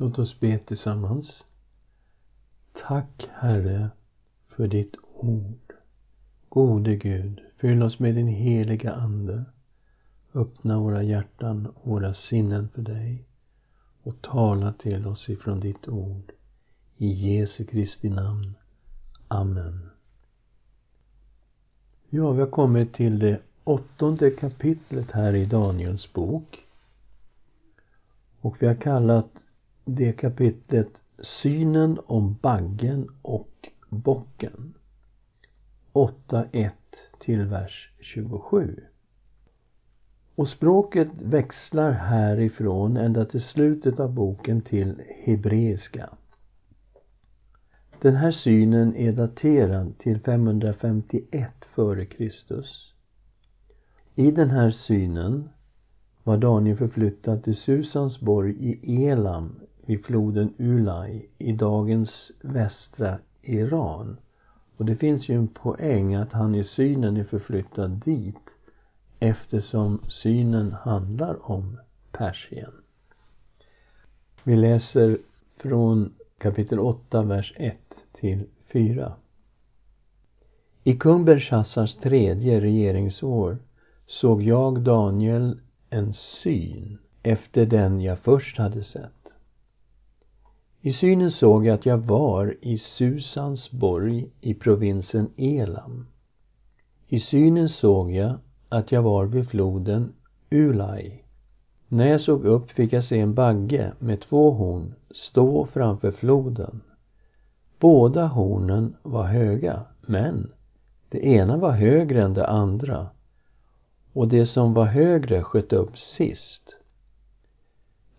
Låt oss be tillsammans. Tack, Herre, för ditt ord. Gode Gud, fyll oss med din heliga Ande. Öppna våra hjärtan och våra sinnen för dig och tala till oss ifrån ditt ord. I Jesu Kristi namn. Amen. Ja, vi har kommit till det åttonde kapitlet här i Daniels bok. Och vi har kallat det kapitlet Synen om baggen och bocken. 8.1 till vers 27. Och språket växlar härifrån ända till slutet av boken till hebreiska. Den här synen är daterad till 551 f.Kr. I den här synen var Daniel förflyttad till Susans borg i Elam vid floden Ulay i dagens västra Iran. Och det finns ju en poäng att han i synen är förflyttad dit eftersom synen handlar om Persien. Vi läser från kapitel 8, vers 1 till 4. I kung Belshazzars tredje regeringsår såg jag Daniel en syn efter den jag först hade sett. I synen såg jag att jag var i Susans borg i provinsen Elam. I synen såg jag att jag var vid floden Ulai. När jag såg upp fick jag se en bagge med två horn stå framför floden. Båda hornen var höga, men det ena var högre än det andra och det som var högre sköt upp sist.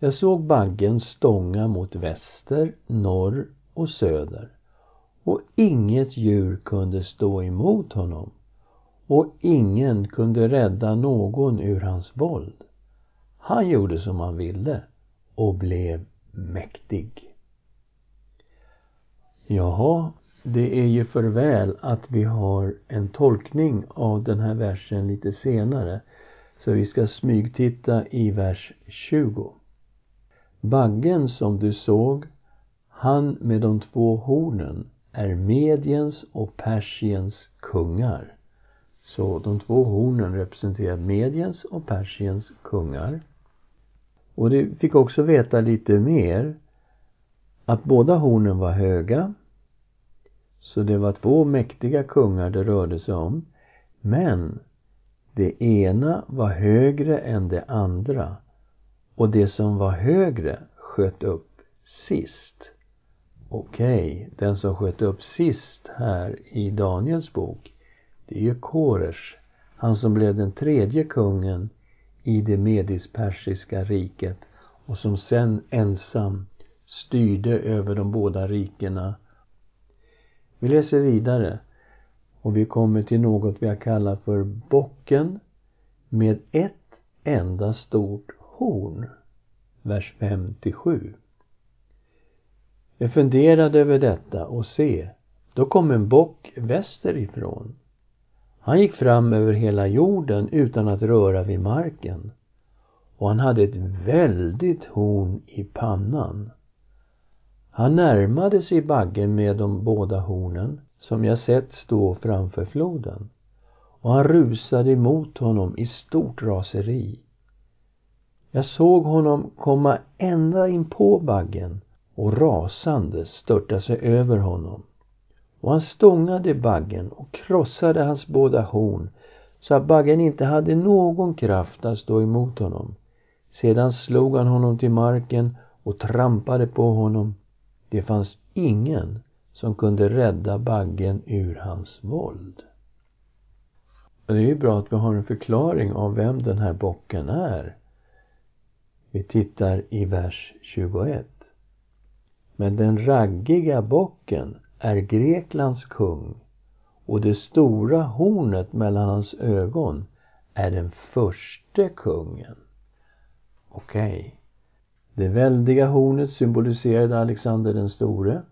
Jag såg baggen stånga mot väster, norr och söder och inget djur kunde stå emot honom och ingen kunde rädda någon ur hans våld. Han gjorde som han ville och blev mäktig. Jaha, det är ju för väl att vi har en tolkning av den här versen lite senare. Så vi ska smygtitta i vers 20. Baggen som du såg, han med de två hornen, är Mediens och Persiens kungar. Så de två hornen representerar Mediens och Persiens kungar. Och du fick också veta lite mer att båda hornen var höga. Så det var två mäktiga kungar det rörde sig om. Men det ena var högre än det andra och det som var högre sköt upp sist. Okej, okay, den som sköt upp sist här i Daniels bok, det är ju Koresh, han som blev den tredje kungen i det medispersiska riket och som sen ensam styrde över de båda rikena. Vi läser vidare och vi kommer till något vi har kallat för bocken med ett enda stort horn. Vers 5-7. Jag funderade över detta och se, då kom en bock västerifrån. Han gick fram över hela jorden utan att röra vid marken och han hade ett väldigt horn i pannan. Han närmade sig baggen med de båda hornen som jag sett stå framför floden och han rusade emot honom i stort raseri. Jag såg honom komma ända in på baggen och rasande störta sig över honom. Och han stångade baggen och krossade hans båda horn så att baggen inte hade någon kraft att stå emot honom. Sedan slog han honom till marken och trampade på honom. Det fanns ingen som kunde rädda baggen ur hans våld. Och Det är ju bra att vi har en förklaring av vem den här bocken är. Vi tittar i vers 21. Men den raggiga bocken är Greklands kung och det stora hornet mellan hans ögon är den förste kungen. Okej. Okay. Det väldiga hornet symboliserade Alexander den store.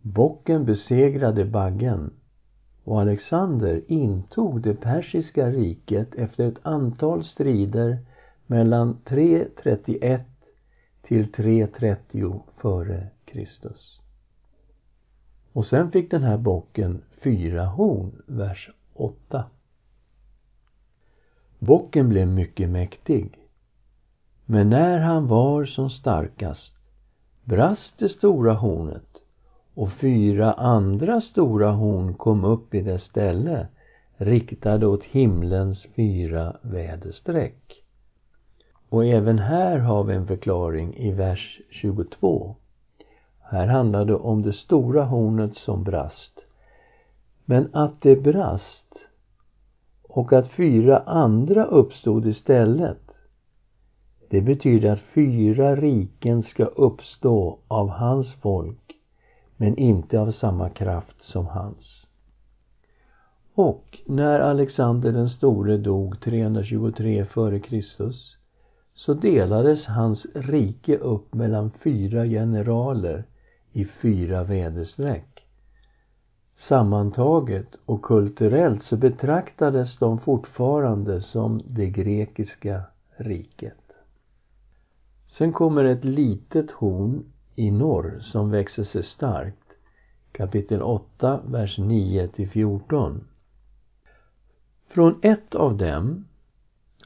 Bocken besegrade baggen och Alexander intog det persiska riket efter ett antal strider mellan 331 till 330 före Kristus. Och sen fick den här bocken fyra horn, vers 8. Bocken blev mycket mäktig. Men när han var som starkast brast det stora hornet och fyra andra stora horn kom upp i dess ställe riktade åt himlens fyra väderstreck. Och även här har vi en förklaring i vers 22. Här handlar det om det stora hornet som brast. Men att det brast och att fyra andra uppstod istället det betyder att fyra riken ska uppstå av hans folk men inte av samma kraft som hans. Och när Alexander den store dog 323 f.Kr så delades hans rike upp mellan fyra generaler i fyra väderstreck. Sammantaget och kulturellt så betraktades de fortfarande som det grekiska riket. Sen kommer ett litet horn i norr som växer sig starkt. Kapitel 8, vers 9 till 14. Från ett av dem,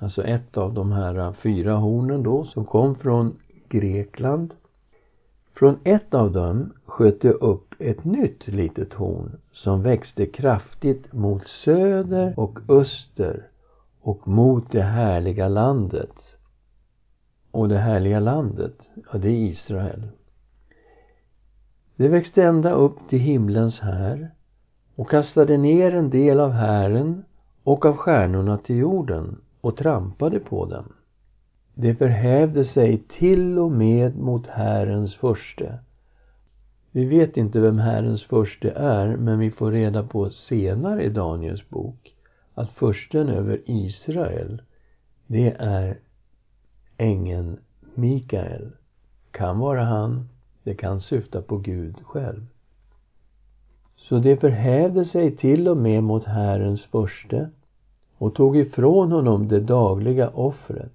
alltså ett av de här äh, fyra hornen då, som kom från Grekland. Från ett av dem sköt det upp ett nytt litet horn som växte kraftigt mot söder och öster och mot det härliga landet. Och det härliga landet, ja det är Israel. Det växte ända upp till himlens här och kastade ner en del av hären och av stjärnorna till jorden och trampade på dem. Det förhävde sig till och med mot Herrens förste. Vi vet inte vem Herrens förste är, men vi får reda på senare i Daniels bok att försten över Israel, det är ängeln Mikael. Kan vara han, det kan syfta på Gud själv. Så det förhävde sig till och med mot Herrens förste och tog ifrån honom det dagliga offret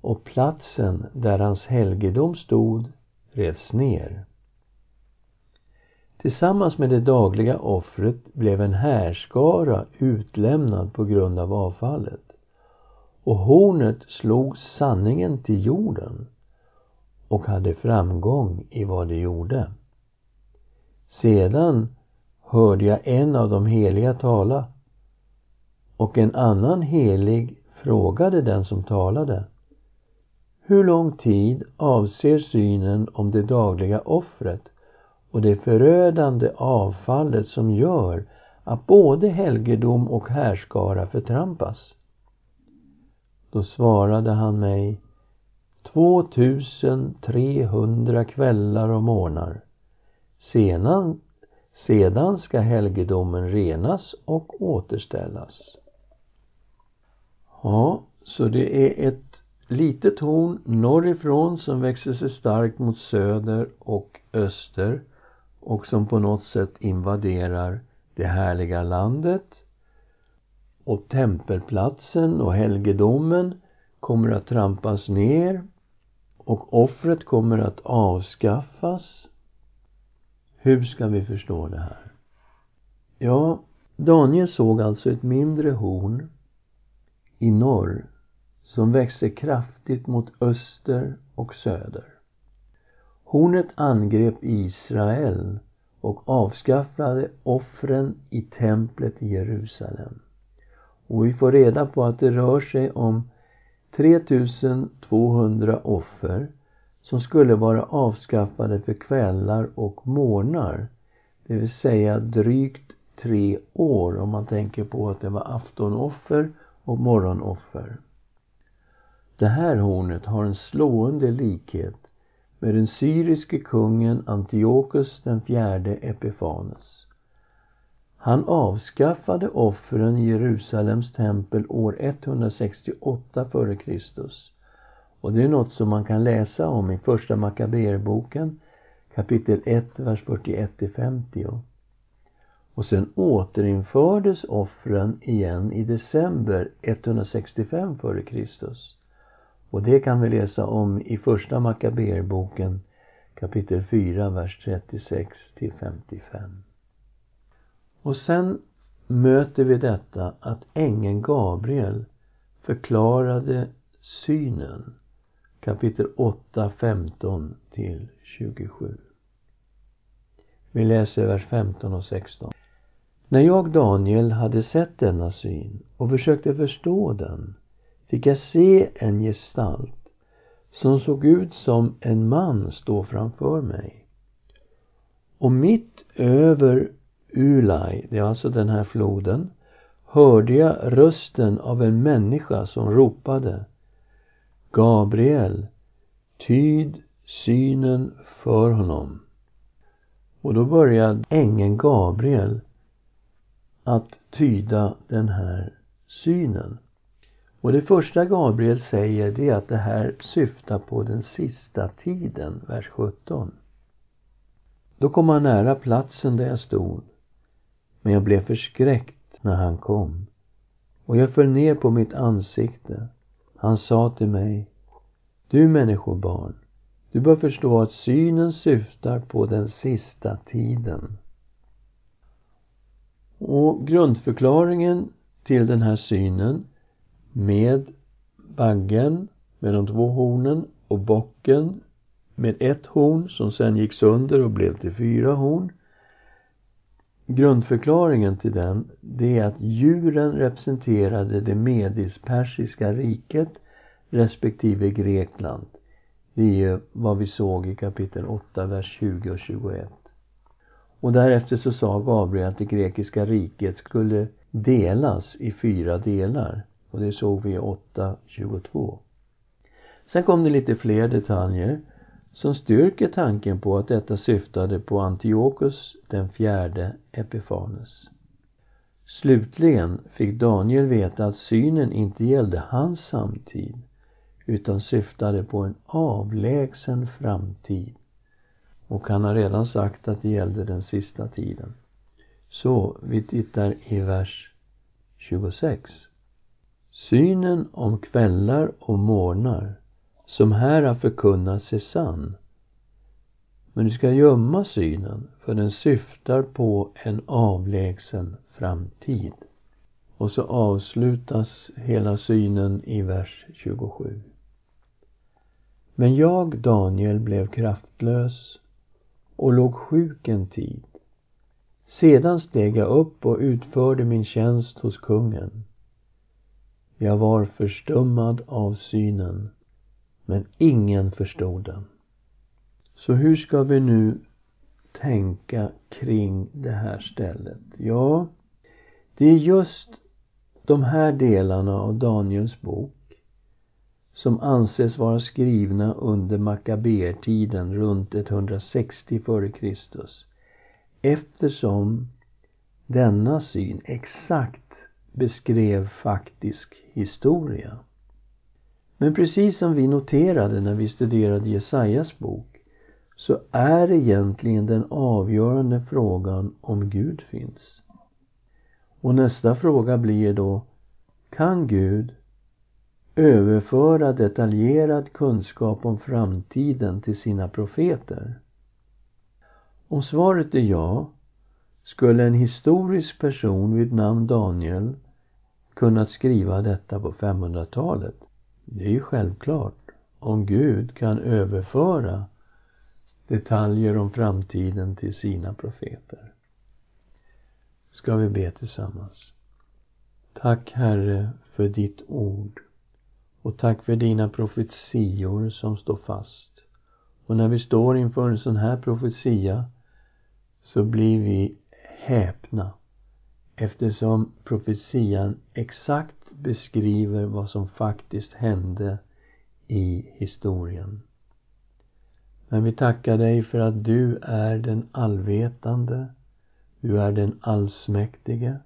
och platsen där hans helgedom stod revs ner. Tillsammans med det dagliga offret blev en härskara utlämnad på grund av avfallet. Och hornet slog sanningen till jorden och hade framgång i vad det gjorde. Sedan hörde jag en av de heliga tala och en annan helig frågade den som talade Hur lång tid avser synen om det dagliga offret och det förödande avfallet som gör att både helgedom och härskara förtrampas? Då svarade han mig 2300 kvällar och morgnar. Sedan, sedan ska helgedomen renas och återställas. Ja, så det är ett litet horn norrifrån som växer sig starkt mot söder och öster och som på något sätt invaderar det härliga landet och tempelplatsen och helgedomen kommer att trampas ner och offret kommer att avskaffas. Hur ska vi förstå det här? Ja, Daniel såg alltså ett mindre horn i norr som växer kraftigt mot öster och söder. Hornet angrep Israel och avskaffade offren i templet i Jerusalem. Och vi får reda på att det rör sig om 3200 offer som skulle vara avskaffade för kvällar och morgnar. Det vill säga drygt tre år om man tänker på att det var aftonoffer och morgonoffer. Det här hornet har en slående likhet med den syriske kungen Antiochus den fjärde Epifanes. Han avskaffade offren i Jerusalems tempel år 168 f.Kr. Och det är något som man kan läsa om i Första Makaberboken kapitel 1, vers 41 50. Och sen återinfördes offren igen i december 165 f.Kr. Och det kan vi läsa om i första Makaberboken kapitel 4, vers 36 till 55. Och sen möter vi detta att ängeln Gabriel förklarade synen kapitel 8, 15 till 27. Vi läser vers 15 och 16. När jag, Daniel, hade sett denna syn och försökte förstå den fick jag se en gestalt som såg ut som en man stå framför mig. Och mitt över Ulai, det är alltså den här floden, hörde jag rösten av en människa som ropade Gabriel, tyd synen för honom. Och då började ängeln Gabriel att tyda den här synen. Och det första Gabriel säger det är att det här syftar på den sista tiden, vers 17. Då kom han nära platsen där jag stod, men jag blev förskräckt när han kom. Och jag föll ner på mitt ansikte. Han sa till mig, du människobarn, du bör förstå att synen syftar på den sista tiden. Och grundförklaringen till den här synen med baggen med de två hornen och bocken med ett horn som sen gick sönder och blev till fyra horn. Grundförklaringen till den, det är att djuren representerade det medisk-persiska riket respektive Grekland. Det är vad vi såg i kapitel 8, vers 20 och 21. Och därefter så sa Gabriel att det grekiska riket skulle delas i fyra delar. Och det såg vi i 8.22. Sen kom det lite fler detaljer som styrker tanken på att detta syftade på Antiochus den fjärde Epifanes. Slutligen fick Daniel veta att synen inte gällde hans samtid utan syftade på en avlägsen framtid. Och han har redan sagt att det gällde den sista tiden. Så vi tittar i vers 26. Synen om kvällar och morgnar som här har förkunnats är sann. Men du ska gömma synen, för den syftar på en avlägsen framtid. Och så avslutas hela synen i vers 27. Men jag, Daniel, blev kraftlös och låg sjuk en tid. Sedan steg jag upp och utförde min tjänst hos kungen. Jag var förstummad av synen, men ingen förstod den. Så hur ska vi nu tänka kring det här stället? Ja, det är just de här delarna av Daniels bok som anses vara skrivna under Makabertiden runt 160 f.Kr. Eftersom denna syn exakt beskrev faktisk historia. Men precis som vi noterade när vi studerade Jesajas bok så är egentligen den avgörande frågan om Gud finns. Och nästa fråga blir då, kan Gud överföra detaljerad kunskap om framtiden till sina profeter? Om svaret är ja, skulle en historisk person vid namn Daniel kunnat skriva detta på 500-talet? Det är ju självklart. Om Gud kan överföra detaljer om framtiden till sina profeter. Ska vi be tillsammans. Tack Herre för ditt ord och tack för dina profetior som står fast. Och när vi står inför en sån här profetia så blir vi häpna eftersom profetian exakt beskriver vad som faktiskt hände i historien. Men vi tackar dig för att du är den allvetande, du är den allsmäktige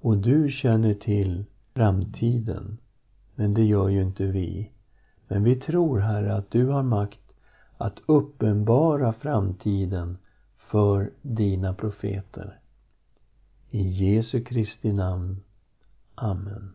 och du känner till framtiden. Men det gör ju inte vi. Men vi tror, Herre, att du har makt att uppenbara framtiden för dina profeter. I Jesu Kristi namn. Amen.